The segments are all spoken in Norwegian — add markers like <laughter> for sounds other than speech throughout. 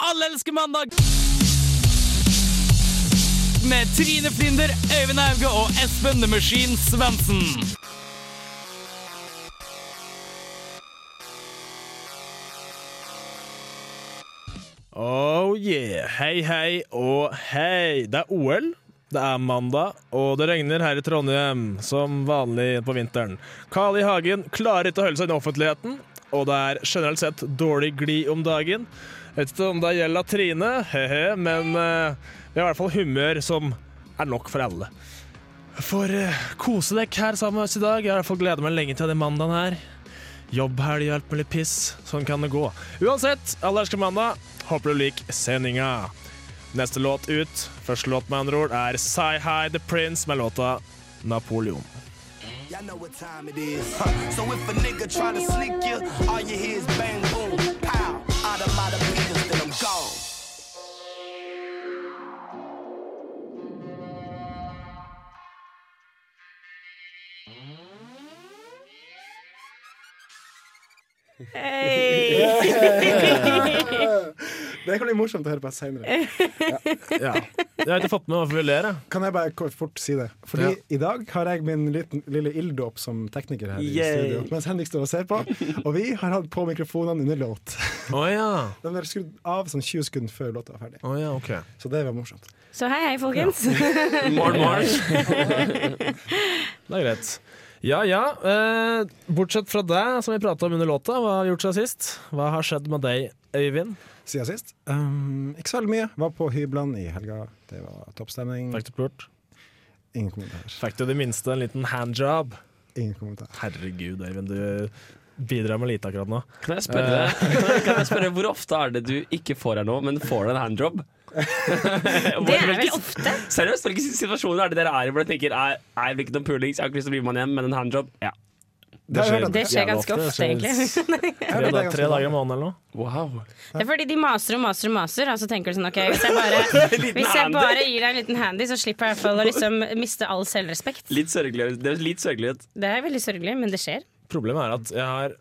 Alle elsker mandag! Med Trine Flinder, Øyvind Auge og Espen The Machine Svendsen. Oh yeah. Hei, hei og hei. Det er OL. Det er mandag, og det regner her i Trondheim som vanlig på vinteren. Carl I. Hagen klarer ikke å holde seg i offentligheten, og det er generelt sett dårlig glid om dagen. Jeg vet ikke om det gjelder Trine, he-he, men eh, vi har i hvert fall humør som er nok for alle. For uh, kose dere her sammen med oss i dag. Jeg har i hvert fall gleda meg lenge til den mandagen her. Jobbhelg og alt mulig piss. Sånn kan det gå. Uansett, alle elsker mandag. Håper du liker sendinga. Neste låt ut, første låt med andre ord, er Say Hi The Prince med låta Napoleon. Y'all know what time it is. Huh. So if a nigga try to sneak you, all you hear is bang boom, pow. Out of my meters, then I'm gone. Det kan bli morsomt å høre på senere. Ja. Jeg har ikke fått med hva vi ler. jeg. Kan jeg bare kort fort si det? Fordi Ja. i dag har jeg min liten, lille ilddåp som tekniker her i Yay. studio. Mens Henrik står og ser på. Og vi har hatt på mikrofonene under låt. Oh, ja. <laughs> De ble skrudd av sånn 20 sekunder før låta var ferdig. Oh, ja, okay. Så det var morsomt. Så hei, hei, folkens. <laughs> Morn, morn. Det er greit. Ja ja. Eh, bortsett fra deg, som vi prata om under låta, hva har gjort seg sist? Hva har skjedd med deg, Øyvind? Siden sist. Um, ikke så veldig mye. Var på hyblene i helga. Det var toppstemning. Fikk du pult? Ingen kommentar. Fikk du i det minste en liten handjob? Ingen kommentar. Herregud, Eivind. du bidrar med lite akkurat nå. Kan jeg spørre, kan jeg, kan jeg spørre hvor ofte er det du ikke får her nå, men får en handjob? <laughs> Det er vel ofte. Seriøst, hvilke situasjoner er det dere er i hvor dere tenker er, er det ikke noen pulings, jeg har ikke lyst til å bli med han hjem, men en handjob? Ja. Det at- Det skjer ganske ofte, ofte egentlig. Tre, da, tre dager i måneden eller noe. Wow. Det er fordi de maser og maser og maser, og så tenker du sånn OK, <laughs> hvis jeg bare, hvis jeg bare gir deg en liten handy, så slipper jeg i hvert fall å liksom miste all selvrespekt. Litt sørgelig. Det er litt sørgelig. Det er veldig sørgelig, men det skjer. Problemet er at jeg har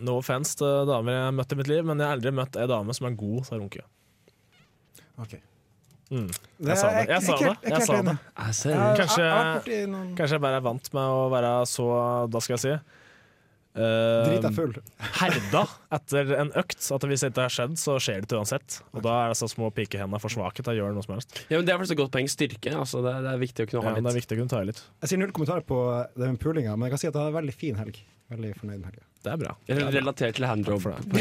no offense til damer jeg har møtt i mitt liv, men jeg har aldri møtt ei dame som er god til å runke. Okay. Mm. Jeg sa det. Jeg sa det. Jeg sa det. Kanskje- Kanskje jeg bare er vant med å være så Hva skal jeg si? Eh, Drita full. <laughs> herda etter en økt. At hvis det ikke har skjedd, så skjer det uansett. Og da er disse små pikehendene for svake til å gjøre noe som helst. ja, men det er faktisk et godt poeng. Styrke. Altså, det, er, det er viktig å kunne ha Ja, litt. det er viktig å kunne ta i litt. Jeg sier null kommentarer på det med pulinga, men jeg kan si at det er en veldig fin helg. Veldig fornøyd med helga. Det er bra. Relatert til handjob. for det. <laughs>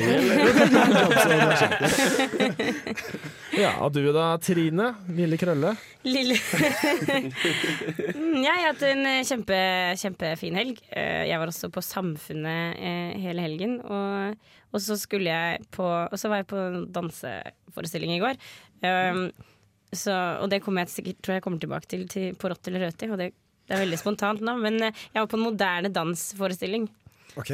Ja, Og du da, Trine? Lille krølle? Lille <laughs> Mm, Jeg har hatt en kjempe, kjempefin helg. Eh, Jeg var også på Samfunnet eh, hele helgen. Og, og så skulle jeg på Og så var jeg på en danseforestilling i går. Um, så, og det kommer jeg sikkert, tror jeg kommer tilbake til, til på Rått eller Røti. Og det, det er veldig spontant nå, men eh, jeg var på en moderne dansforestilling. OK.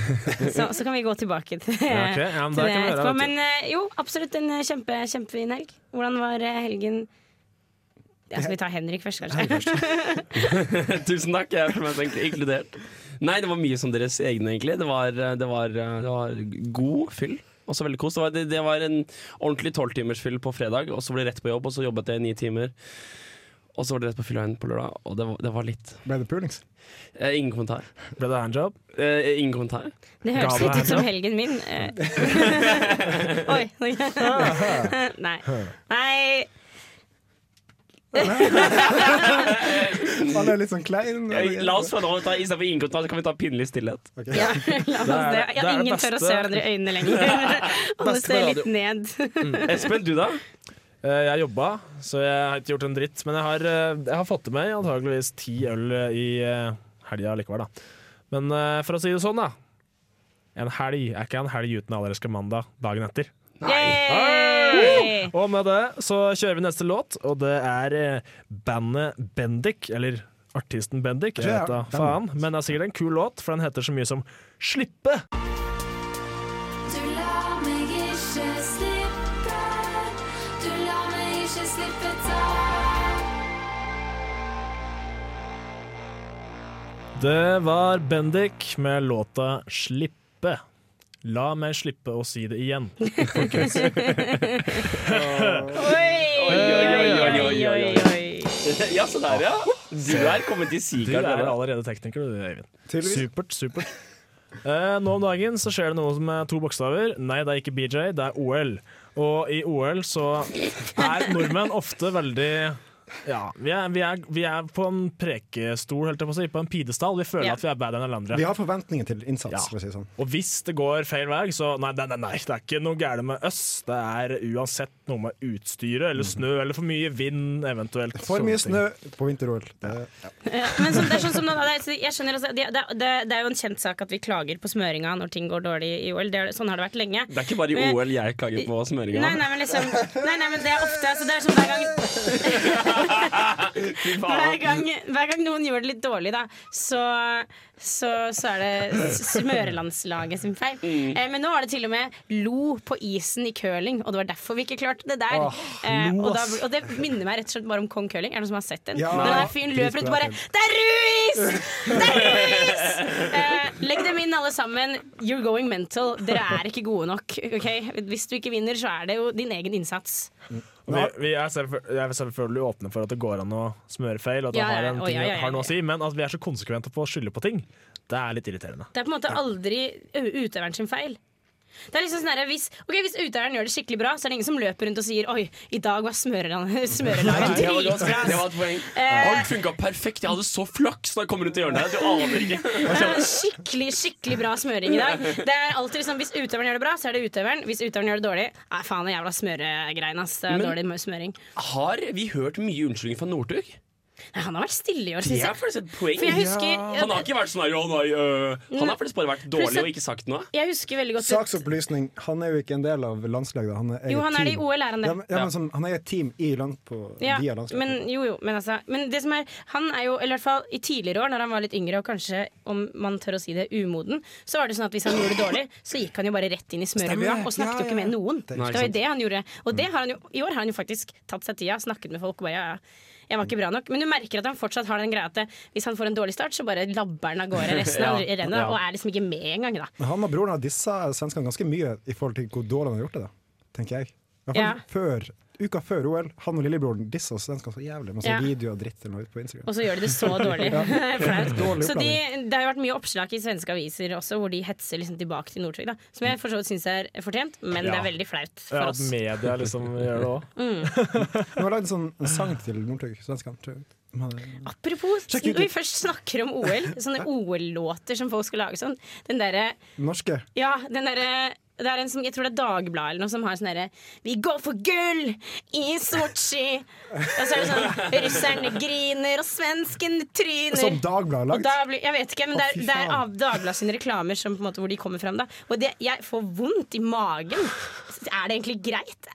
<laughs> Så, så kan vi gå tilbake til, Ja, okay. Ja, men til det etterpå. Men eh, jo, absolutt en eh, kjempe, kjempefin helg. Hvordan var eh, helgen? Ja, skal vi ta Henrik først, kanskje? <laughs> <laughs> Tusen takk, jeg føler meg så egentlig inkludert. Nei, det var mye som deres egne, egentlig. Det var, det var, det var god fyll. Også veldig kos. Det var, det, det var en ordentlig tolvtimersfyll på fredag, og så ble det rett på jobb, og så jobbet jeg i ni timer. Og så var det rett på fylla igjen på lørdag, og det var, det var litt Ble det pulings? eh, Ingen kommentar. Ble det handjob? Eh, ingen kommentar. Det høres litt ut som helgen min. Eh. <laughs> <laughs> Oi. <laughs> Nei. Nei. <laughs> Alle er litt sånn klein. Ja, La oss fra nå ta istedenfor ingen kommentar, kan vi ta pinlig stillhet. Okay. Ja, la oss det. det Ja, er det ingen tør å se hverandre i øynene lenger. <laughs> Alle ser litt ned. Espen, du da? Eh, Jeg jobba, så jeg har ikke gjort en dritt. Men jeg har, eh, jeg har fått til meg antageligvis ti øl i eh, helga likevel, da. Men for å si det sånn, da. En helg er ikke en helg uten allerske mandag dagen etter. Og med det så kjører vi neste låt, og det er eh, bandet Bendik, eller artisten Bendik. Jeg vet da faen, men det er sikkert en kul låt, for den heter så mye som Slippe. Du lar meg ikke slippe. Du lar meg ikke slippe tak. Det var Bendik med låta 'Slippe'. La meg slippe å si det igjen. <laughs> folkens. Ja, så der, ja. Du er kommet til Du er allerede tekniker, du, Eivind. Supert, supert. Eh, nå om dagen så skjer det noe med to bokstaver. Nei, det er ikke BJ, det er OL. Og i OL så er nordmenn ofte veldig ja, vi er, vi, er, vi er på en prekestol, holdt jeg på å si, på en pidestall. Vi føler Ja. at vi er bedre enn alle andre. Vi har forventninger til innsats, Ja. for å si sånn. Og hvis det går feil vei, så nei, nei, nei, nei, det er ikke noe gærent med oss. Det er uansett noe med utstyret eller snø eller for mye vind eventuelt. For mye ting. snø på vinter-OL. Det- Ja, men som, det, er sånn som nå, jeg skjønner det, det, det, det jo en kjent sak at vi klager på smøringa når ting går dårlig i OL. Det er, sånn har det vært lenge. Det er ikke bare i OL jeg klager på smøringa. Nei, nei, men liksom Nei, nei, men det er ofte altså, Det er som hver gang <laughs> Hver gang, hver gang noen gjør det litt dårlig, da, så, så, så er det smørelandslaget sin feil. Mm. Eh, men nå var det til og med lo på isen i curling, og det var derfor vi ikke klarte det der. Åh, eh, og, da, og det minner meg rett og slett bare om Kong Curling. Er det noen som har sett den? Ja. Den der fyren løper ut og bare Det er Ruiz! Det er Ruiz! <laughs> Eh, legg dem inn alle sammen. You're going mental. Dere er ikke gode nok. Okay? Hvis du ikke vinner, så er det jo din egen innsats. Vi, vi er, selvfø- er selvfølgelig åpne for at det går an å smøre feil, og at det Ja, har, en ting, ja, ja, har noe å si, men at vi er så konsekvente på å skylde på ting, det er litt irriterende. Det er på en måte aldri utøveren sin feil. Det er liksom sånn her, hvis, okay, hvis utøveren gjør det skikkelig bra, så er det ingen som løper rundt og sier Oi, i dag var <laughs> smørelaget smørelaget Det var, dritbra. det var et poeng. Alt funka perfekt. Jeg hadde så flaks da jeg kom rundt i hjørnet. Du aner ikke. Skikkelig skikkelig bra smøring i dag. Det er alltid liksom, Hvis utøveren gjør det bra, så er det utøveren. Hvis utøveren gjør det dårlig, nei faen, det jævla smøregreiene. dårlig smøring. Har vi hørt mye unnskyldninger fra Northug? Nei, han har vært stille i år, Det syns er jeg. faktisk et poeng. For jeg husker Han har ikke vært sånn her, «Å, nei, øh». Han har faktisk bare vært dårlig og ikke sagt noe. Jeg husker veldig godt Saksopplysning. Han er jo ikke en del av landslaget. Han er, Jo, han er det i team. OL, er han det. Ja, men, ja, men sånn, han er et team i land på, Ja, via landslaget. men jo, jo, men altså Men det som er Han er jo, eller i hvert fall i tidligere år, når han var litt yngre og kanskje, om man tør å si det, umoden, så var det sånn at hvis han gjorde det dårlig, så gikk han jo bare rett inn i smørbua Stemmer. og snakket Ja, jo ikke med noen. Det Det er var jo det han gjorde. Og det har han jo, i år har han jo faktisk tatt seg tida, snakket med folk og bare ja, ja. Jeg var ikke bra nok. Men du merker at han fortsatt har den greia at hvis han får en dårlig start, så bare labber han av gårde <laughs> resten av Ja, rennet, ja. og er liksom ikke med engang, da. Men han og broren har dissa svenskene ganske mye i forhold til hvor dårlig han har gjort det, da. tenker jeg. I hvert Ja. fall før, uka før OL. Han og lillebroren dissa svenskene så jævlig. Masse Ja. videoer og dritt eller noe ut på Instagram. Og så gjør de det så dårlig. <laughs> <laughs> Flaut. Så de, det har jo vært mye oppslag i svenske aviser også, hvor de hetser liksom tilbake til Northug. Som jeg for så vidt syns er fortjent, men det er veldig flaut for Ja, at media liksom gjør det òg. De har lagd en sånn en sang til Northug, svenskene. tror jeg. Apropos, når vi først snakker om OL, sånne OL-låter som folk skal lage sånn Den derre Norske. Ja, den derre det er en som, jeg tror det er Dagbladet eller noe som har sånn herre Vi går for gull i Sotsji! Og så er det sånn Russerne griner, og svenskene tryner. Som Dagbladet har lagd. da jeg vet ikke, men det er, det er av Dagbladet sine reklamer som, på en måte, hvor de kommer frem. Da. Og det, jeg får vondt i magen. Er det egentlig greit?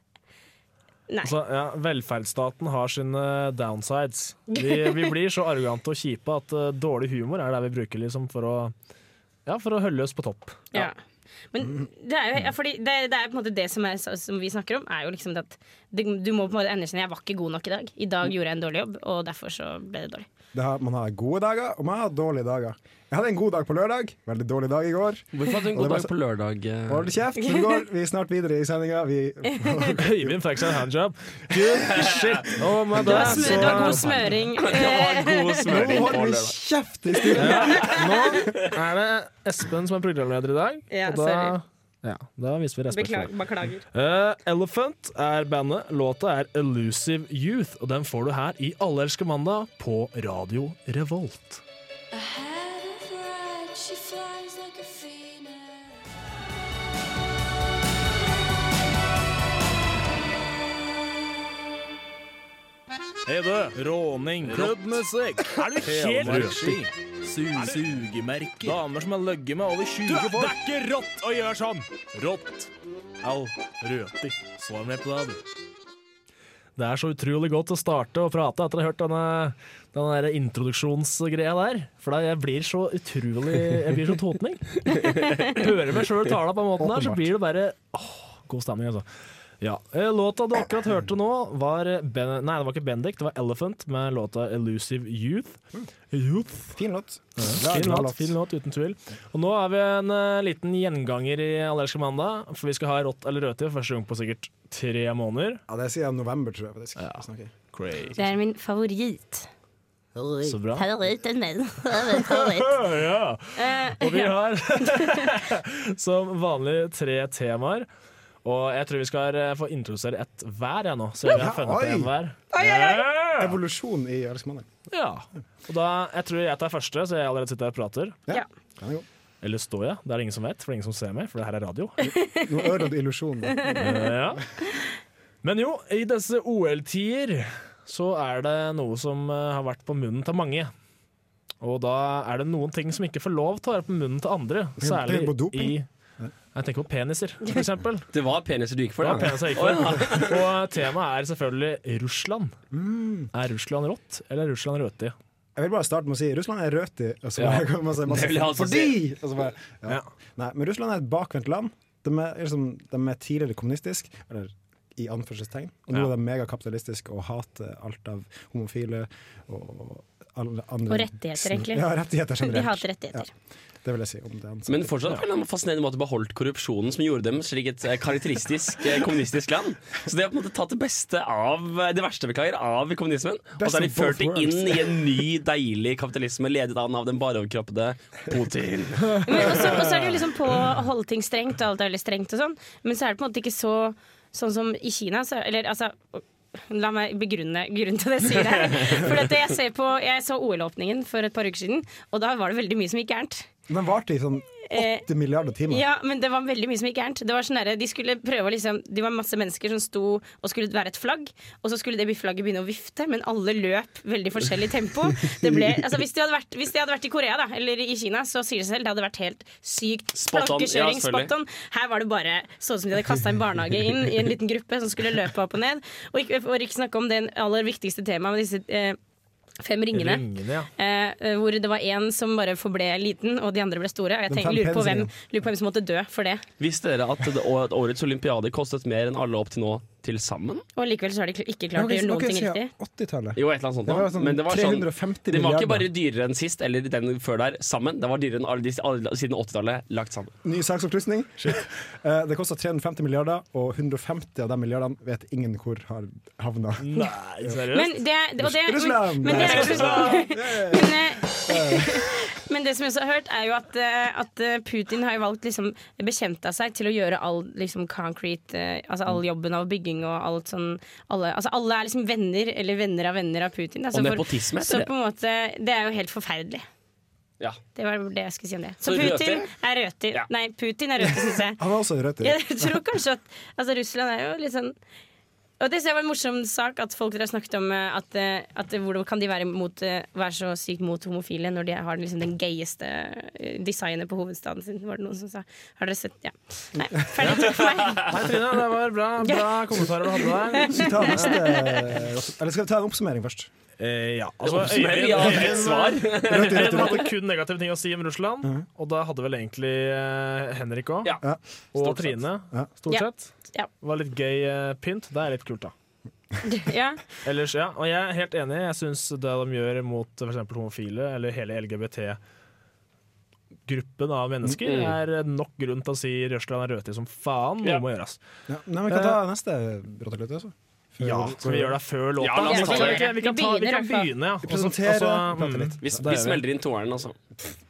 Nei. Altså, ja, velferdsstaten har sine downsides. Vi, vi blir så arrogante og kjipe at uh, dårlig humor er det vi bruker liksom, for, å, ja, for å holde oss på topp. Ja. Men det er jo ja, fordi det, det er på en måte det som, er, som vi snakker om, er jo liksom at det, du må på en måte anerkjenne jeg var ikke god nok i dag. I dag gjorde jeg en dårlig jobb, og derfor så ble det dårlig. Det har, man har gode dager, og man har dårlige dager. Jeg hadde en god dag på lørdag, veldig dårlig dag i går. Hvorfor hadde du en god dag på lørdag? eh? Hold kjeft, vi går. Vi er snart videre i sendinga. Vi <laughs> Øyvind fikk seg en handjob. Good shit. Oh my det god. Det var <laughs> god smøring Nå holder vi kjeft i studio! Nå er det Espen som er programleder i dag. Ja, og da. Ja, da viser vi respekt Beklager. Beklager. Eh, Elephant er bandet. Låta er Elusive Youth, og den får du her i Allerske mandag på Radio Revolt. Hei du, råning, klubbmusikk. Er du helt røti? Sugemerker. Damer som har ligget med over 20 folk. Det er ikke rått å gjøre sånn! Rått. Au, røti. Svar meg på det, du. Det er så utrolig godt å starte å prate etter å ha hørt denne, denne introduksjonsgreia der. For jeg blir så utrolig Jeg blir så totning. Hører meg sjøl tale på den måten der, så blir det bare åh, god stemning, altså. Ja. eh, Låta du akkurat hørte nå, var ben Nei, det var ikke Bendik, det var Elephant med låta 'Elusive Youth'. Youth. Fin låt. Fin låt, fin låt, uten tvil. Og nå er vi en uh, liten gjenganger i Allerske mandag, for vi skal ha rått eller rødtid første gang på sikkert tre måneder. Ja, det sier jeg november, tror jeg. faktisk. Ja. Vi Det er min favoritt. Så bra. Min <laughs> ja. Eh, Og vi har <laughs> <laughs> som vanlig tre temaer. Og jeg tror vi skal eh, få introdusere ett hver jeg nå. Så vi har funnet en hver. Evolusjon i Alex Ja. Og da, jeg tror jeg tar første, så jeg allerede sitter her og prater. Ja. Ja. Er. Eller står jeg? Det er det ingen som vet, for det er ingen som ser meg, for det her er radio. <laughs> Nå ødela du illusjonen. da. ja. Men jo, i disse OL-tider så er det noe som eh, har vært på munnen til mange. Og da er det noen ting som ikke får lov til å være på munnen til andre. Særlig i Jeg tenker på peniser, for <laughs> eksempel. Det var peniser du gikk for, Det var jeg gikk for. <laughs> Og temaet er selvfølgelig Russland. Mm. Er Russland rått, eller er Russland rødtid? Jeg vil bare starte med å si Russland er rødt Altså, Ja. masse, masse, fordi! Altså, bare, ja. Ja. Nei, men Russland er et bakvendt land. De er, liksom, de er tidligere kommunistisk, eller i anførselstegn. Og nå Ja. er de megakapitalistisk og hater alt av homofile og alle andre Og rettigheter, egentlig. Ja, rettigheter generelt. De hater rettigheter. Ja, det vil jeg si om det ansatte. Men fortsatt på en fascinerende måte beholdt korrupsjonen som gjorde dem slik et eh, karakteristisk eh, kommunistisk land. Så de har på en måte tatt det beste av eh, det verste beklager, av kommunismen, og så har de ført det inn i en ny, deilig kapitalisme ledet an av den bareoverkroppede Putin. Men også, og så er det jo liksom på å holde ting strengt, og alt er veldig strengt og sånn, men så er det på en måte ikke så sånn som i Kina. Så, eller altså La meg begrunne grunnen til det jeg sier her. For at jeg, ser på, jeg så OL-åpningen for et par uker siden, og da var det veldig mye som gikk gærent. Den varte i sånn Eh, åtte milliarder timer. Ja, men det var veldig mye som gikk gærent. Det var sånn de skulle prøve å liksom De var masse mennesker som sto og skulle være et flagg, og så skulle det flagget begynne å vifte, men alle løp veldig forskjellig tempo. Det ble, altså hvis, de hadde vært, hvis de hadde vært i Korea da, eller i Kina, så sier det seg selv det hadde vært helt sykt. Plankekjøring, ja, spot on. Her var det bare sånn som de hadde kasta en barnehage inn i en liten gruppe som skulle løpe opp og ned. Og ikke, og ikke snakke om det aller viktigste temaet med disse eh, fem ringene. Ringene, ja. Eh, hvor det var én som bare forble liten, og de andre ble store. Og jeg tenker, lurer, på hvem, lurer på hvem som måtte dø for det. Visste dere at det, at årets olympiade kostet mer enn alle opp til nå til sammen? Og likevel så har de ikke klart å gjøre noen ting riktig. 80-tallet. Jo, et eller annet sånt. Det var sånn Men det var sånn 350 Det var ikke bare dyrere enn sist, eller den før der, sammen. Det var dyrere enn alle de alle, siden 80-tallet lagt sammen. Ny saksopplysning. <laughs> Eh, det kosta 350 milliarder, og 150 av de milliardene vet ingen hvor har havna. Nei, <laughs> seriøst? Men det, det, det, Russland! men, det Nei, ikke men, eh, <laughs> men det som jeg også har hørt, er jo at, eh, at Putin har jo valgt liksom bekjenta seg til å gjøre all liksom concrete Altså all jobben av bygging og alt sånn alle, altså alle er liksom venner eller venner av venner av Putin. da. Så Og for- nepotisme Så på en måte Det er jo helt forferdelig. Ja. Det var det jeg skulle si om det. Så, Så Putin rødtid? er rødtid. Ja. Nei, Putin er rødtid, syns jeg. <laughs> Han er også rødt. Jeg tror kanskje at altså, Russland er jo litt sånn og det var en morsom sak at folk dere har snakket om eh, at, eh, at eh, hvordan kan de være, mot, være så sykt mot homofile når de har liksom den gayeste eh, designet på hovedstaden sin, var det noen som sa. Har dere sett Ja. Nei, ferdig takk for meg. Nei, Trine, det var bra, bra kommentarer du hadde der. Skal vi ta neste Eller skal vi ta en oppsummering først? Eh, ja, altså, Øyvind-. Øyvind <laughs> hadde kun negative ting å si om Russland, og da hadde vel egentlig eh, Henrik òg. Ja. Ja. Og Stort. Trine, Ja. stort sett. Ja. Var litt gøy eh, pynt. Det er litt kult, da. <laughs> Ja. Ellers, ja, og jeg er helt enig. Jeg syns det de gjør mot f.eks. homofile, eller hele LGBT-gruppen av mennesker, Mm. er nok grunn til å si Russland er rødtid som faen. Noe Ja. må gjøres. Ja. Nei, men vi kan ta neste Råtteløte også. Før- Ja, Skal vi gjøre det før låta? Ja, vi, kan, vi, kan, vi kan, ta, vi kan fall. begynne, ja. Vi altså, mm. Vi, det vi smeller inn toeren, altså.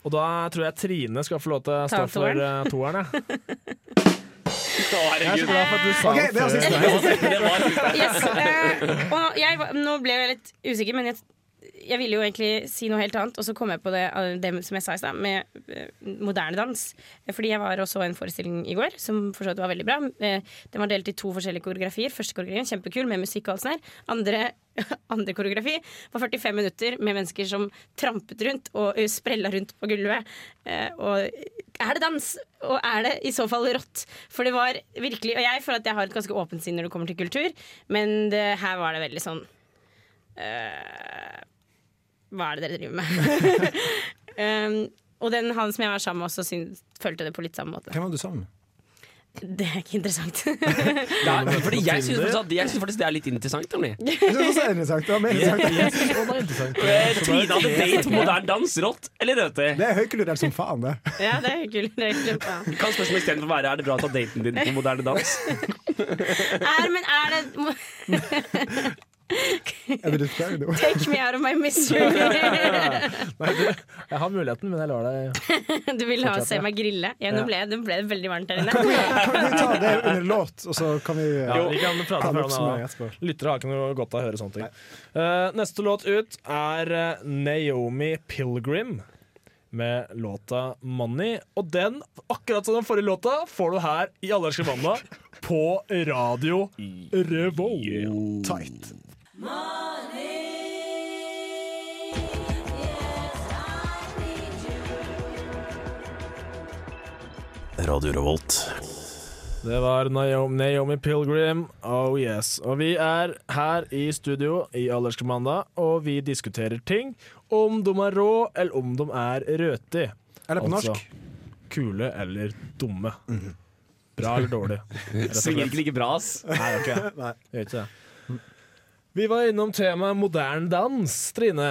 Og da tror jeg Trine skal få lov til å stå for toeren. uh, toeren. jeg. Å, Jeg er så herregud. glad for at du sa Ok, det <laughs> var siste. Yes, uh, og jeg, nå ble jeg litt usikker, men jeg, jeg ville jo egentlig si noe helt annet. Og så kom jeg på det, eh, det som jeg sa i stad, med eh, moderne dans. Fordi jeg var og så en forestilling i går som for så vidt var veldig bra. Eh, Den var delt i to forskjellige koreografier. Første koreografien kjempekul med musikk og alt sånt. her. Andre, <laughs> andre koreografi var 45 minutter med mennesker som trampet rundt og sprella rundt på gulvet. Og er det dans? Og er det i så fall rått? For det var virkelig Og jeg føler at jeg har et ganske åpent sinn når det kommer til kultur, men det, her var det veldig sånn Hva er det dere driver med? <laughs> <laughs> um, og den han som jeg var sammen med, også synes, følte det på litt samme måte. Hvem var du sammen med? Det er ikke interessant. <laughs> Det er, fordi jeg syns faktisk, det er litt interessant. Nemlig. Også det er interessant. Det var mer interessant. Eh, Trine hadde date moderne dans. Rått eller røti? Det er høykulturelt som faen, det. ja, det er høykulturelt er. Kan spørsmålet istedenfor være er det bra å ta daten din på moderne dans? Er, men er det <laughs> Take me out of my misery. <laughs> Nei, du, jeg har muligheten, men jeg lar deg <laughs> Du vil ha se meg grille? Ja, nå ble, det veldig varmt her inne. Kan vi ta det under låt, og så kan vi ja, Vi kan prate nå. etterpå? Lyttere har ikke noe godt av å høre sånne ting. Uh, neste låt ut er eh, Naomi Pilgrim med låta 'Money'. Og den, akkurat som den forrige låta, får du her i Allerske mandag på radio Revolt. Tight. Radio Revolt. Det var Naomi, Naomi Pilgrim, oh yes. Og vi er her i studio i Allerske og vi diskuterer ting. Om de er rå, eller om de er røti. Eller på Altså, norsk. Kule eller dumme. Bra eller dårlig. <laughs> og ikke like bra, ass. Nei, okay. <laughs> Nei. det. vet ikke det. Vi var innom temaet moderne dans, Trine.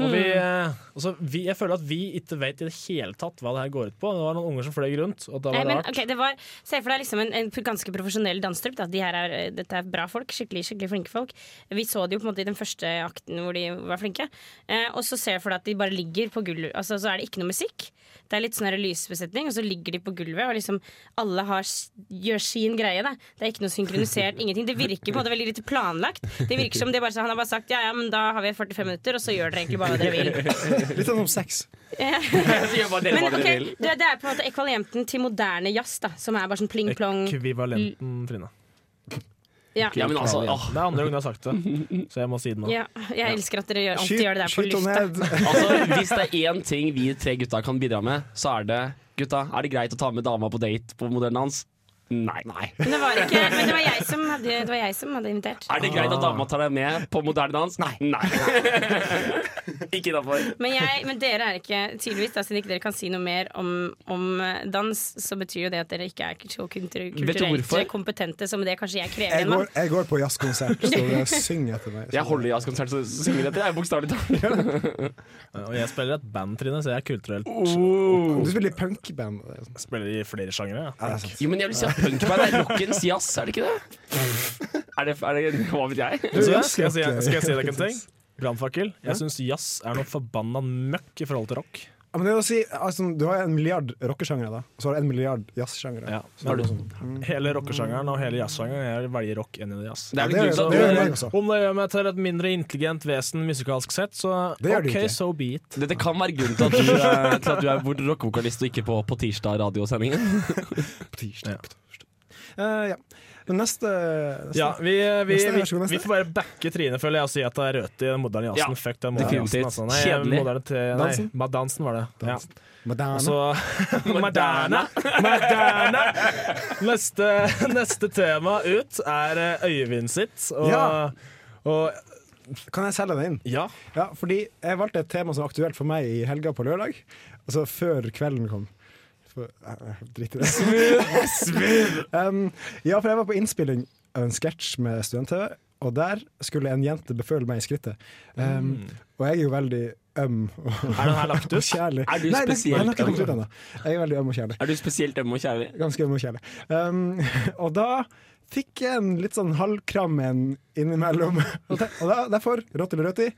Og vi, eh, altså, vi, jeg føler at vi ikke vet i det hele tatt hva det her går ut på. Det var noen unger som fløy rundt, og det Nei, var men, rart. Okay, det var, se for deg liksom en, en ganske profesjonell danstrupp. da. De her er, dette er bra folk. Skikkelig skikkelig flinke folk. Vi så det jo på en måte i den første akten hvor de var flinke. Eh, og så ser jeg for deg at de bare ligger på gulvet. Altså, så er det ikke noe musikk. Det er litt sånn lysbesetning, og så ligger de på gulvet, og liksom alle har, gjør sin greie. Da. Det er ikke noe synkronisert, <laughs> ingenting. Det virker på en måte veldig lite planlagt. Det virker som det bare, han har bare sagt ja, ja, men da har vi 45 minutter, og så gjør dere egentlig bare hva dere vil. <laughs> Litt sånn som sex. <laughs> Men vil. det, det er på en måte ekvalienten til moderne jazz, da, som er bare sånn pling-plong. Ekvivalenten, Trine. Ja. Ja, men altså, åh. Det er andre gangen jeg har sagt det, så jeg må si det nå. Ja, jeg elsker at dere gjør, alltid Skyt, gjør det der på lufta. <laughs> Altså, hvis det er én ting vi tre gutta kan bidra med, så er det Gutta, er det greit å ta med dama på date på modellen hans? Nei. Nei. Men det var, ikke, men det var, jeg, som hadde, det var jeg som hadde invitert. Er det greit at dama tar deg med på modellen hans? Nei. Nei. <laughs> <laughs> ikke innafor. Men, men dere er ikke tydeligvis, da, siden ikke dere kan si noe mer om, om dans, så betyr jo det at dere ikke er så kulturelt kompetente som det kanskje jeg krever Jeg går, jeg går på jazzkonsert, så det synger etter meg. Jeg holder jazzkonsert, så synger etter Jeg bokstavelig talt. <laughs> Og jeg spiller et band, Trine, så jeg er kulturelt. Du spiller i punkband. sånn. Spiller i flere sjangere. Ja. Jo, men jeg vil si at punkband er rockens jazz, er det ikke det? <laughs> Er det, er det Hva vet jeg? Du? Skal jeg si, skal jeg si deg en ting? Brannfakkel. Jeg syns jazz er noe forbanna møkk i forhold til rock. Ja, men det å si, altså, du har en milliard rockesjangere, da. Og så har du en milliard jazzsjangere. Ja. Så det sånn. Hele rockesjangeren og hele jazzsjangeren. Jeg velger rock enn i jazz. Det er det grunnen til det jeg også. Om det gjør meg til et mindre intelligent vesen musikalsk sett, så Det gjør OK, ikke. so be it. dette kan være grunnen til at du, er- til at du er rockevokalist og ikke på, på tirsdag-radiosendingen. <laughs> På tirsdag. på Eh, ja. Men neste, neste Ja, vi, vi, Neste, vi, vi får bare backe Trine, føler jeg, og si at det er rødt i den moderne jazzen. Ja, Fuck den moderne jazzen. Altså. Nei, Kjedelig. moderne nei, Dansen? ma- dansen var det. Ja. Madana. Altså <laughs> Madana. Madana. Neste, neste tema ut er eh, Øyvind sitt. Og, Ja. og Kan jeg selge det inn? ja. Ja, fordi jeg valgte et tema som var aktuelt for meg i helga på lørdag. Altså før kvelden kom. Drit i det. <laughs> um, ja, for jeg var på innspilling av en sketsj med Student-TV, og der skulle en jente beføle meg i skrittet. Um, Og jeg er jo veldig øm og, Er den her lagt ut? <laughs> og kjærlig. Er du Nei, nei, spesielt kommet øm? ut. Jeg er veldig øm og kjærlig. Er du spesielt øm og kjærlig? Ganske øm og kjærlig. Um, <laughs> og da fikk jeg en litt sånn halvkram en innimellom. Og og da, derfor, rått eller røti,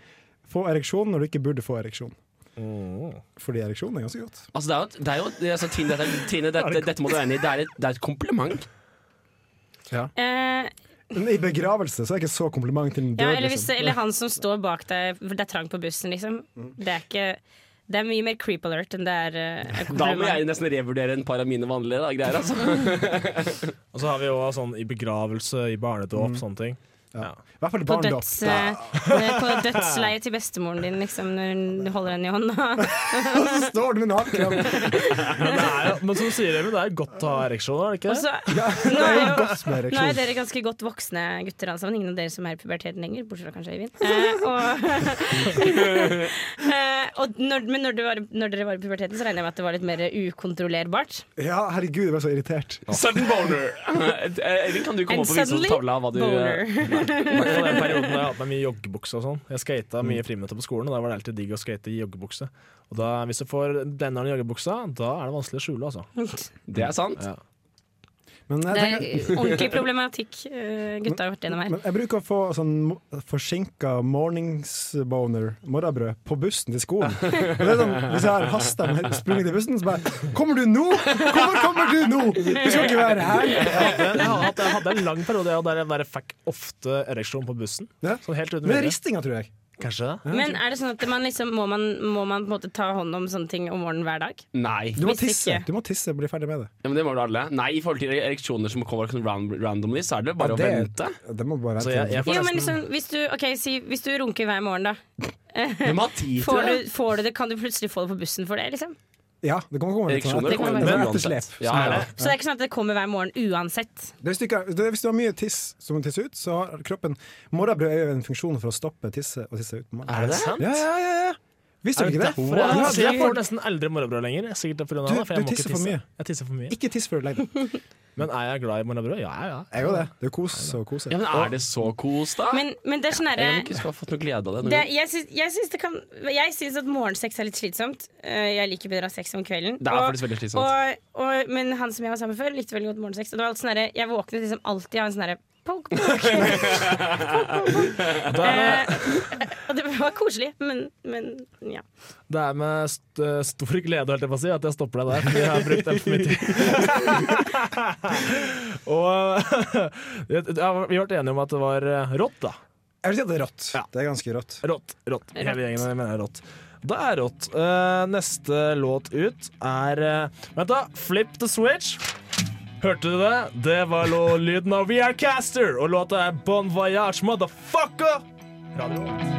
få ereksjon når du ikke burde få ereksjon. Fordi ereksjon er ganske godt. Altså, det er jo, det er jo er, altså, Tine, dette, <laughs> Trine dette, dette må du være enig i. Det er et, det er et kompliment. Eh, Men i begravelse så er det ikke så kompliment til en ja, død. eller, hvis, liksom. eller han som står bak deg, for det er trangt på bussen, liksom. Det er ikke Det er mye mer creep alert enn det er uh, <laughs> Da må jeg nesten revurdere en par av mine vanlige da, greier. Altså. <laughs> Og så har vi jo sånn i begravelse, i barnedåp, sånne ting. Ja. I hvert fall i På, barndom. døds, ja. på dødsleiet til bestemoren din, liksom, når du holder henne i hånda. <laughs> Og så står du med naken! Men er jo, Men som du sier, Even, det er godt å ha ereksjon, er det ikke Og det? så, Ja, nå, er jo nå er dere ganske godt voksne gutter alle sammen. Ingen av dere som er i puberteten lenger, bortsett fra kanskje Øyvind. Eh, og, <laughs> eh, og når, men når, du var, når dere var i puberteten, så regner jeg med at det var litt mer ukontrollerbart. Ja, herregud, jeg ble så irritert. Sudden boner! Eh, Eivind, kan du komme And opp og vise oss tavla hva du eh, Boner. I hvert fall den perioden da jeg hadde med mye joggebukse og sånn. Jeg skata mye friminutter på skolen, og da var det alltid digg å skate i joggebukse. Og da, hvis du får denne joggebuksa, da er det vanskelig å skjule, altså. <laughs> Det er sant. Ja. Men Det er tenker, <laughs> ordentlig problematikk eh, gutta har vært gjennom her. men jeg bruker å få sånn forsinka morningsboner, morrabrød, på bussen til skolen. <laughs> Og det er sånn, hvis jeg har hasta med sprunget til bussen, så bare Kommer du nå?! Hvorfor kommer du nå?! Du skal ikke være her! Jeg hadde, jeg hadde, jeg hadde en lang periode der jeg bare fikk ofte ereksjon på bussen. Ja. Sånn helt uten Med ristinga, tror jeg. Kanskje det? Men er det sånn at man liksom, må, man, må man på en måte ta hånd om sånne ting om morgenen hver dag? Nei. Du må Hvis tisse ikke. Du må tisse og bli ferdig med det. Ja, men det må du alle. Nei, I forhold til ereksjoner som kommer sånn ran randomly, så er det bare Ja, å vente. det må bare Så vente. jeg, jeg får Jo, men nesten liksom, hvis du, ok, si, hvis du runker hver morgen, da. Du må ha tid til Får det. du, får du det, kan du plutselig få det på bussen for det? liksom? Ja, det kommer komme litt sånn Ereksjoner kommer det det er uansett. etterslep. Ja, ja. Så det er ikke sånn at det kommer hver morgen uansett. Det er hvis, du det er hvis du har mye tiss som må tisse ut, så har kroppen Morrabrød er jo en funksjon for å stoppe tisse og tisse ut. på morgenen. Er det sant? Ja, ja, ja, ja. Visste du ikke det? derfor jeg, er jeg får nesten aldri morgenbrød lenger. Sikkert på grunn av Du- det, for du jeg må ikke tisser for tisse. mye. Jeg tisser for mye. Ikke tiss før du legger deg. <laughs> Men er jeg glad i morgenbrød? Ja, ja. Jeg òg det. Det er kos og kos. Ja, men Er det så kos, da? Men, men det er sånn jeg derre skulle ha fått noe glede av det. det, jeg, syns, jeg, syns det kan, jeg syns at morgensex er litt slitsomt. Eh, Jeg liker bedre å ha sex om kvelden. Det er Og- faktisk veldig slitsomt. Og, og, men han som jeg var sammen med før, likte veldig godt morgensex. Og det var alltid sånn herre jeg våknet liksom alltid av en sånn derre poke, poke. <laughs> Eh, det var koselig, men, men ja. Det er med st stor glede holdt jeg på å si, at jeg stopper deg der, Vi jeg har brukt altfor mye tid. og <laughs> ja, vi ble enige om at det var eh, rått, da. Jeg vil si at det er rått. Ja. Det er ganske rått. Rått. rått. Hele gjengen mener rått. Det er rått. Uh, neste låt ut er uh, Vent, da. Flip the switch. Hørte du det? Det var lyden av We Are Caster, og låta er Bon Voyage, motherfucker! Radio Revolt.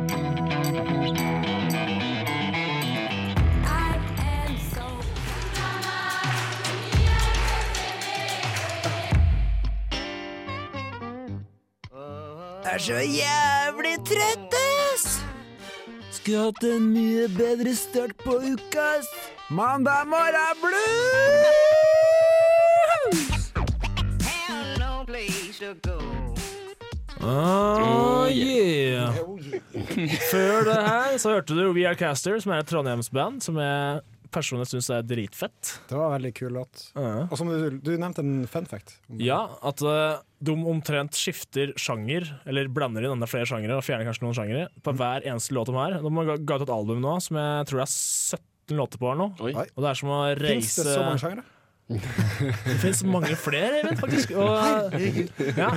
Er så jævlig trøtt, ass! Skulle hatt en mye bedre start på uka, ass. Mandag morgen blues! Oh, yeah. <laughs> Før det her så hørte du We Are Caster, som er et trondheimsband som jeg personlig syns er dritfett. Det var en veldig kul låt. Ja. Og som du, du nevnte en fun fact. Ja, at uh, de omtrent skifter sjanger, eller blander inn enda flere sjangere, og fjerner kanskje noen sjangere, på hver eneste låt de har. De har ga- ut et album nå som jeg tror det er 17 låter på her nå. Oi. Og det er som å Fins Finns det så mange sjangere? Det finnes mange flere, Eivind, faktisk. Og, ja.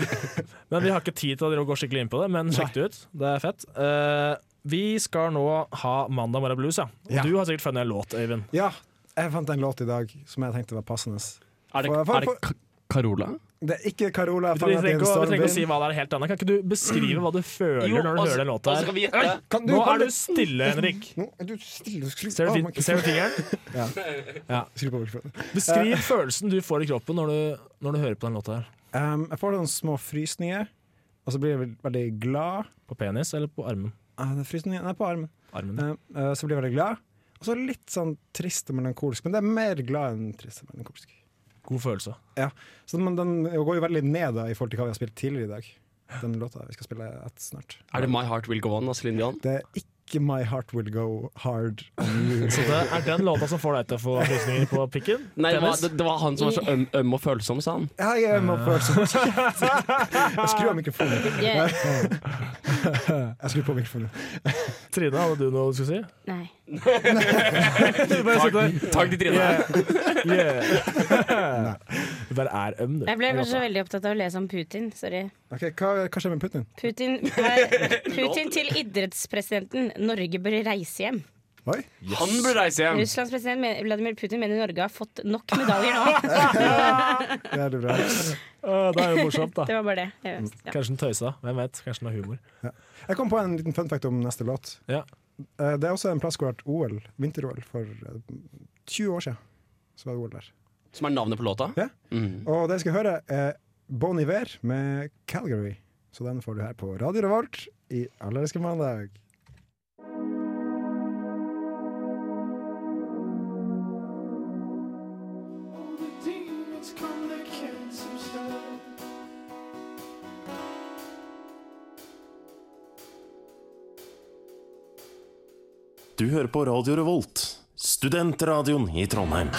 Men vi har ikke tid til å gå skikkelig inn på det, men sjekk det ut. Det er fett. Uh, vi skal nå ha Mandag morgen blues, ja. Og Ja. du har sikkert funnet en låt, Øyvind. Ja, jeg fant en låt i dag som jeg tenkte var passende. Er det, For- for- er det Carola? Det er ikke Carola Vi trenger ikke, å- vi trenger å si hva det er helt annet. Kan ikke du beskrive hva du føler når du hører den låta og her? Kan du Nå er du stille, Henrik. Nå er du stille. Skru Ser du fin- ser du fingeren? <laughs> Skru på mikrofonen. <laughs> Beskriv følelsen du får i kroppen når du, når du hører på den låta her. Um, jeg får noen små frysninger, og så blir jeg veldig glad. På penis eller på armen? Uh, frysninger Nei, på armen. armen. Um, uh, så blir jeg veldig glad. Og så litt sånn trist og melankolsk, men det er mer glad enn trist og melankolsk. God følelse. Så men den går jo veldig ned da i forhold til hva vi har spilt tidligere i dag. Den låta vi skal spille et snart. Er det My Heart Will Go On av Céline Dion? Det er ikke My Heart Will Go Hard on You. <laughs> Så det er den låta som får deg til å få frysninger på pikken? Nei, det var, det, det var han som var så øm, øm og følsom, sa han. Ja, jeg er med følsom. Jeg skrur av mikrofonen. <laughs> Jeg skrur på mikrofonen. Trine, hadde du noe du skulle si? Nei. <laughs> Du bare. Takk til Trine. Yeah. Du bare er øm, du. Jeg ble kanskje veldig opptatt av å lese om Putin. Sorry. Ok, hva, hva skjer med Putin? Putin, <laughs> er, Putin til idrettspresidenten. Norge bør reise hjem. Oi. Han bør reise hjem. Russlands president Vladimir Putin mener Norge har fått nok medaljer nå. <laughs> Det er det bra. Å, det er jo morsomt, da. Det var bare det. Jeg vet, ja. Kanskje den tøysa. Hvem vet? Kanskje den har humor. Jeg kom på en liten fun fact om neste låt. Ja. Eh, Det er også en plass hvor det har vært OL, vinter-OL, for eh, 20 år siden. Så var det OL der. Som er navnet på låta? Ja. Mm. Og det jeg skal høre, er Bon Iver med Calgary. Så den får du her på Radio Revolt i Allerske mandag. Du hører på Radio Revolt, studentradioen i Trondheim.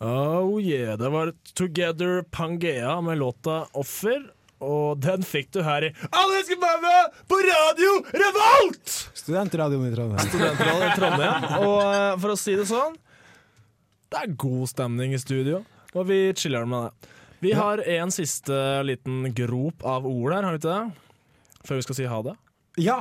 Oh yeah, det var Together Pangea med låta 'Offer'. Og den fikk du her i Alle elsker mandag på Radio Revolt! Studentradioen i Trondheim. Studentradioen i Trondheim. Og eh, for å si det sånn, det er god stemning i studio, og vi chiller med det. Vi har en siste liten grop av ord her, har vi ikke det? Før vi skal si ha det. Ja!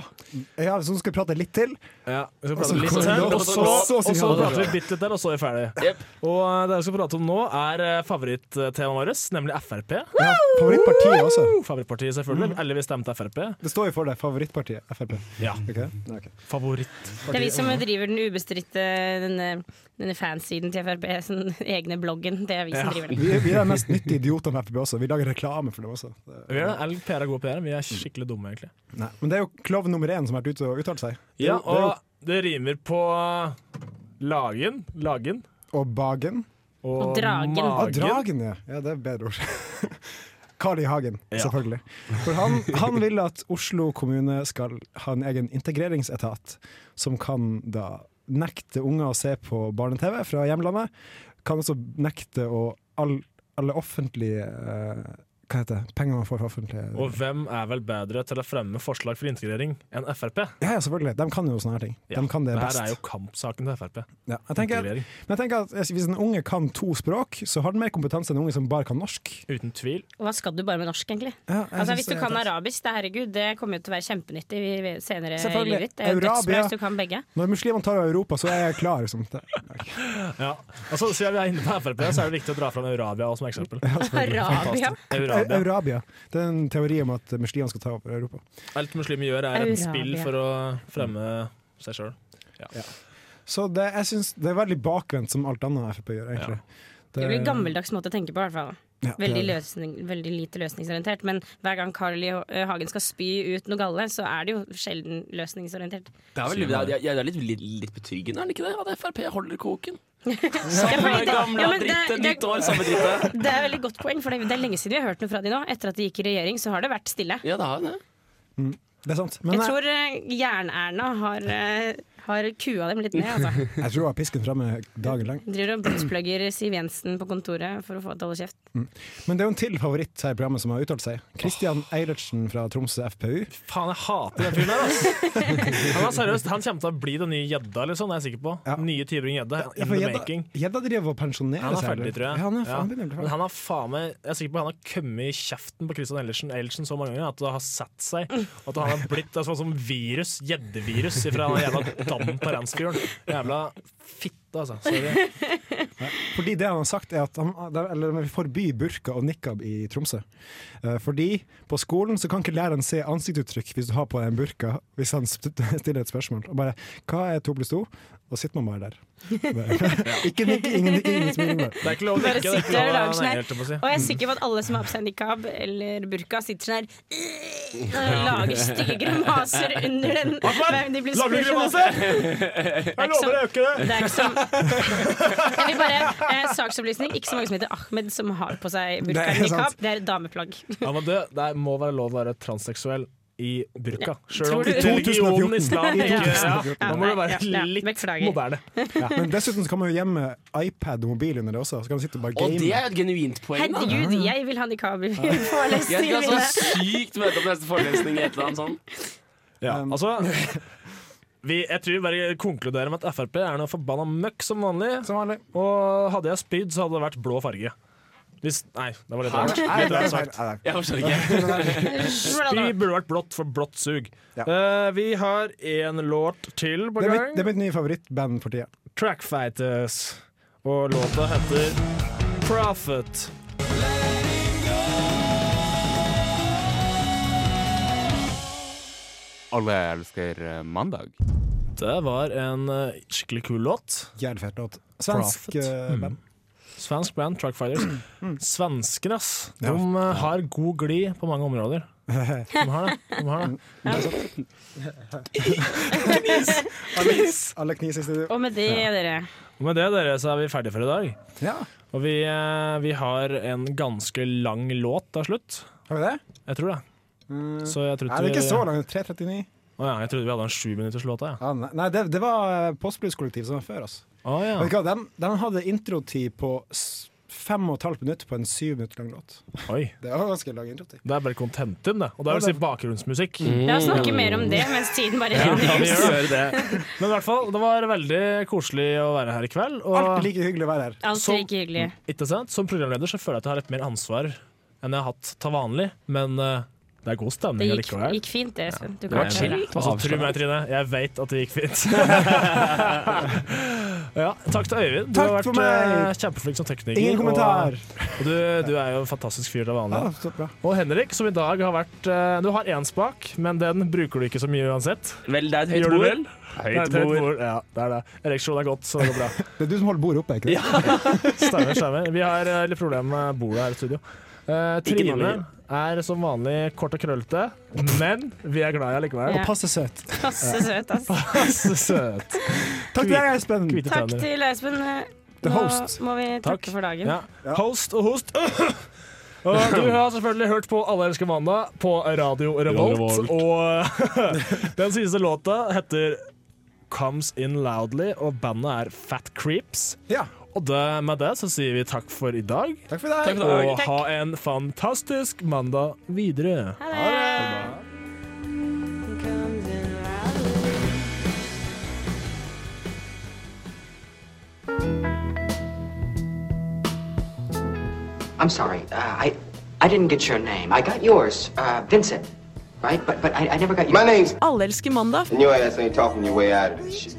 ja så skal vi prate litt til. Ja, vi skal Og så prate litt og og det. prater vi bitte litt der, og så er vi ferdig. Yep. Og eh, det vi skal prate om nå, er eh, favorittemaet vårt, nemlig Frp. Ja, favorittpartiet også. Favorittpartiet, selvfølgelig. Eller vi stemte Frp. Det står jo for det. Favorittpartiet. Frp. Ja. Okay. Okay. Favorittpartiet. Det er vi som driver den ubestridte denne, denne fansiden til Frp, den egne bloggen. Det er vi som Ja. driver den. Vi, vi er mest nyttige idioter med Frp også. Vi lager reklame for dem også. Det, Vi er det. Eller er god PR. Vi er skikkelig dumme, egentlig. nei. Men det er jo klovn nummer én som har vært ute og uttalt seg. Det Ja, det er og det rimer på lagen, lagen Og Bagen. og, Og dragen. Magen. Og dragen, ja. ja. Det er bedre ord. <laughs> Carl I. Hagen, Ja. selvfølgelig. For han, han vil at Oslo kommune skal ha en egen integreringsetat som kan da nekte unger å se på barne-TV fra hjemlandet. Kan også nekte å all, alle offentlige eh, Hva heter det? Penger man får fra offentlige Og hvem er vel bedre til å fremme forslag for integrering enn Frp? Ja, ja, selvfølgelig. De kan jo sånne her ting. De kan det det best. er jo kampsaken til Frp. Ja, jeg tenker, Integrering. men jeg tenker at Hvis en unge kan to språk, så har den mer kompetanse enn en unge som bare kan norsk. Uten tvil. Og hva skal du bare med norsk, egentlig? Ja, Altså, hvis du kan det. arabisk, det, herregud, det kommer jo til å være kjempenyttig i- senere i livet ditt. Det er jo dødsbra hvis du kan begge. Når muslimene tar over Europa, så er jeg klar. Liksom. Det, Ja. Altså, Siden vi er inne på Frp, så er det viktig å dra fram Eurabia også som eksempel. <laughs> Arabia. Eurabia. Eurabia. Det er en teori om at muslimene skal ta over Europa. Alt muslimer gjør, er et spill for å fremme seg sjøl. Så det, jeg synes det er veldig bakvendt, som alt annet Frp gjør, egentlig. Det blir en gammeldags måte å tenke på, i hvert fall. Ja, Veldig, løsning, veldig lite løsningsorientert. Men hver gang Carl I. Hagen skal spy ut noe galle, så er det jo sjelden løsningsorientert. Det er, vel, det er, det er litt, litt, litt betryggende, er det ikke det? At Frp holder koken. Ja, Samme gamle ja, men det- dritt, det- nytt år, samme. Det er veldig godt poeng, for det, det er lenge siden vi har hørt noe fra de nå. Etter at de gikk i regjering, så har det vært stille. Ja, det har det. Det er sant. Men Jeg jeg, tror uh, Jern-Erna har, eh, har kua dem litt ned, altså. <laughs> jeg tror hun har pisken framme dagen lang. Driver og budsplugger Siv Jensen på kontoret for å få til å holde kjeft. Men det er jo en til favoritt her i programmet som har uttalt seg. Kristian Eilertsen fra Tromsø FPU. Faen, jeg hater den fyren der, altså. Han, er seriøst, han kommer til å bli den nye gjedda, eller det er jeg sikker på. Ja. Nye Tybring-Gjedde. Ja, In the Gjedda- making. Gjedda driver og pensjonerer Han er ferdig, tror jeg. Ja, han er, Ja. å bli Men han har faen meg Jeg er sikker på han har kommet i kjeften på Christian Eilertsen, Eilertsen så mange ganger at det har satt seg. At han har blitt sånn som virus, gjeddevirus ifra den jævla Dan Parens-fyren. Jævla fitte, altså. Sorry. Fordi det han har sagt er at han, eller, vi forbyr burka og nikab i Tromsø. Eh, fordi på skolen så kan ikke læreren se ansiktsuttrykk hvis du har på deg en burka, hvis han stiller et spørsmål. Og bare 'hva er to pluss to?' Og sitter man bare der. <laughs> Ikke nikk, ingen ingen smiling. Det er ikke lov å nikke. Er og jeg er sikker på at alle som har på seg nikab eller burka, sitter sånn her og lager stygge grimaser under den. Men de blir Lager du spurt- grimaser? Er Jeg lover deg, ikke det! er ikke som Jeg vil bare, eh, Saksopplysning. Ikke så mange som heter Ahmed som har på seg burka er eller nikab. Det er et dameplagg. Ja, det, det må være lov å være transseksuell i burka. Selv om du- religionen islam ikke ja, Da må det være litt moderne. Men dessuten så kan man jo gjemme iPad og mobil under det også. Så kan man sitte og bare Og det er jo et genuint poeng. Herregud, jeg vil ha nikab i Jeg skal så sykt møte opp neste forelesning i et eller annet sånt. Ja, Um, altså vi, Jeg tror vi bare konkluderer med at Frp er noe forbanna møkk som vanlig. Som vanlig. Og hadde jeg spydd, så hadde det vært blå farge. Hvis, nei, det var litt rart. Nei, Litt rart sagt. Jeg forstår ikke. <laughs> Spy burde vært blått for blått sug. Ja. Eh, vi har én låt til på Det er mitt, det er mitt nye favorittband for tida. Trackfighters. Og låta heter Prophet. Alle elsker eh, mandag. Det var en eh, skikkelig kul låt. Jævlig fet låt. Svensk Prophet. eh, Mm. band. Svensk band, Truckfighters. Svenskene, ass. De Ja. eh, har god glid på mange områder. De har det. De har det. <laughs> Alle knis i studio. Og med det, dere. Og med det dere, så er vi ferdige for i dag. Ja, Og vi, eh, vi har en ganske lang låt til slutt. har vi det? Jeg tror det. Mm. Så jeg tror Nei, det er ikke vi- så langt. 3.39. Å ja, jeg trodde vi hadde en sjuminutterslåt. Ja. Ja, nei, nei, det, det var eh, Postblues-kollektiv som var før oss. Å ja. Vet du hva, de, de hadde introtid på fem og et halvt minutt på en syv minutter lang låt. Oi. <laughs> Det var ganske lang introtid. Det er bare contentum, det. Og det er vel si bakgrunnsmusikk. La oss snakke mer om det mens tiden bare Ja, renner vi ut. gjør det. Men i hvert fall, det var veldig koselig å være her i kveld. Og Alltid like hyggelig å være her. Alt Så- like hyggelig. ikke sant? Som programleder så føler jeg at jeg har litt mer ansvar enn jeg har hatt til vanlig. Men eh, det er god Det stemning gikk, allikevel. gikk fint, det, Espen. Du kan var chill. Altså, tro meg, Trine, jeg vet at det gikk fint. <laughs> ja, takk til Øyvind. Du Takk har vært eh, kjempeflink som tekniker. Ingen kommentar. Og, og du, du er jo en fantastisk fyr til vanlig. Ja, så bra. Og Henrik, som i dag har vært eh, Du har én spak, men den bruker du ikke så mye uansett. Vel, det er et høyt bord. Det høyt bord. Ja, det er det. Ereksjon er godt, så det går bra. <laughs> Det er du som holder bordet oppe, ikke det? <laughs> Stemmer, stemmer. Vi har eh, litt problemer med bordet her i studio. Ikke Trine er som vanlig kort og krøllete, men vi er glad i henne likevel. Ja. Passe søt. Passe søt, ass. passe søt. Takk til deg, Espen. Takk tenner. til Espen. The Nå host. må vi Takk. takke for dagen. Ja. Ja. Host og host. <clears throat> Og du har selvfølgelig hørt på Alle elsker mandag på Radio Revolt. <laughs> Og <laughs> den siste låta heter Comes In Loudly, og bandet er Fat Creeps. Ja, Og det, med det så sier vi takk for i dag, takk for deg. Takk for i dag. og ha en fantastisk mandag videre. Ha det. I'm sorry. Uh, I I didn't get your name. I got yours, uh, Vincent, right? But but I, I never got your. My name's Alle elsker mandag. and your ass ain't talking your way out of this shit.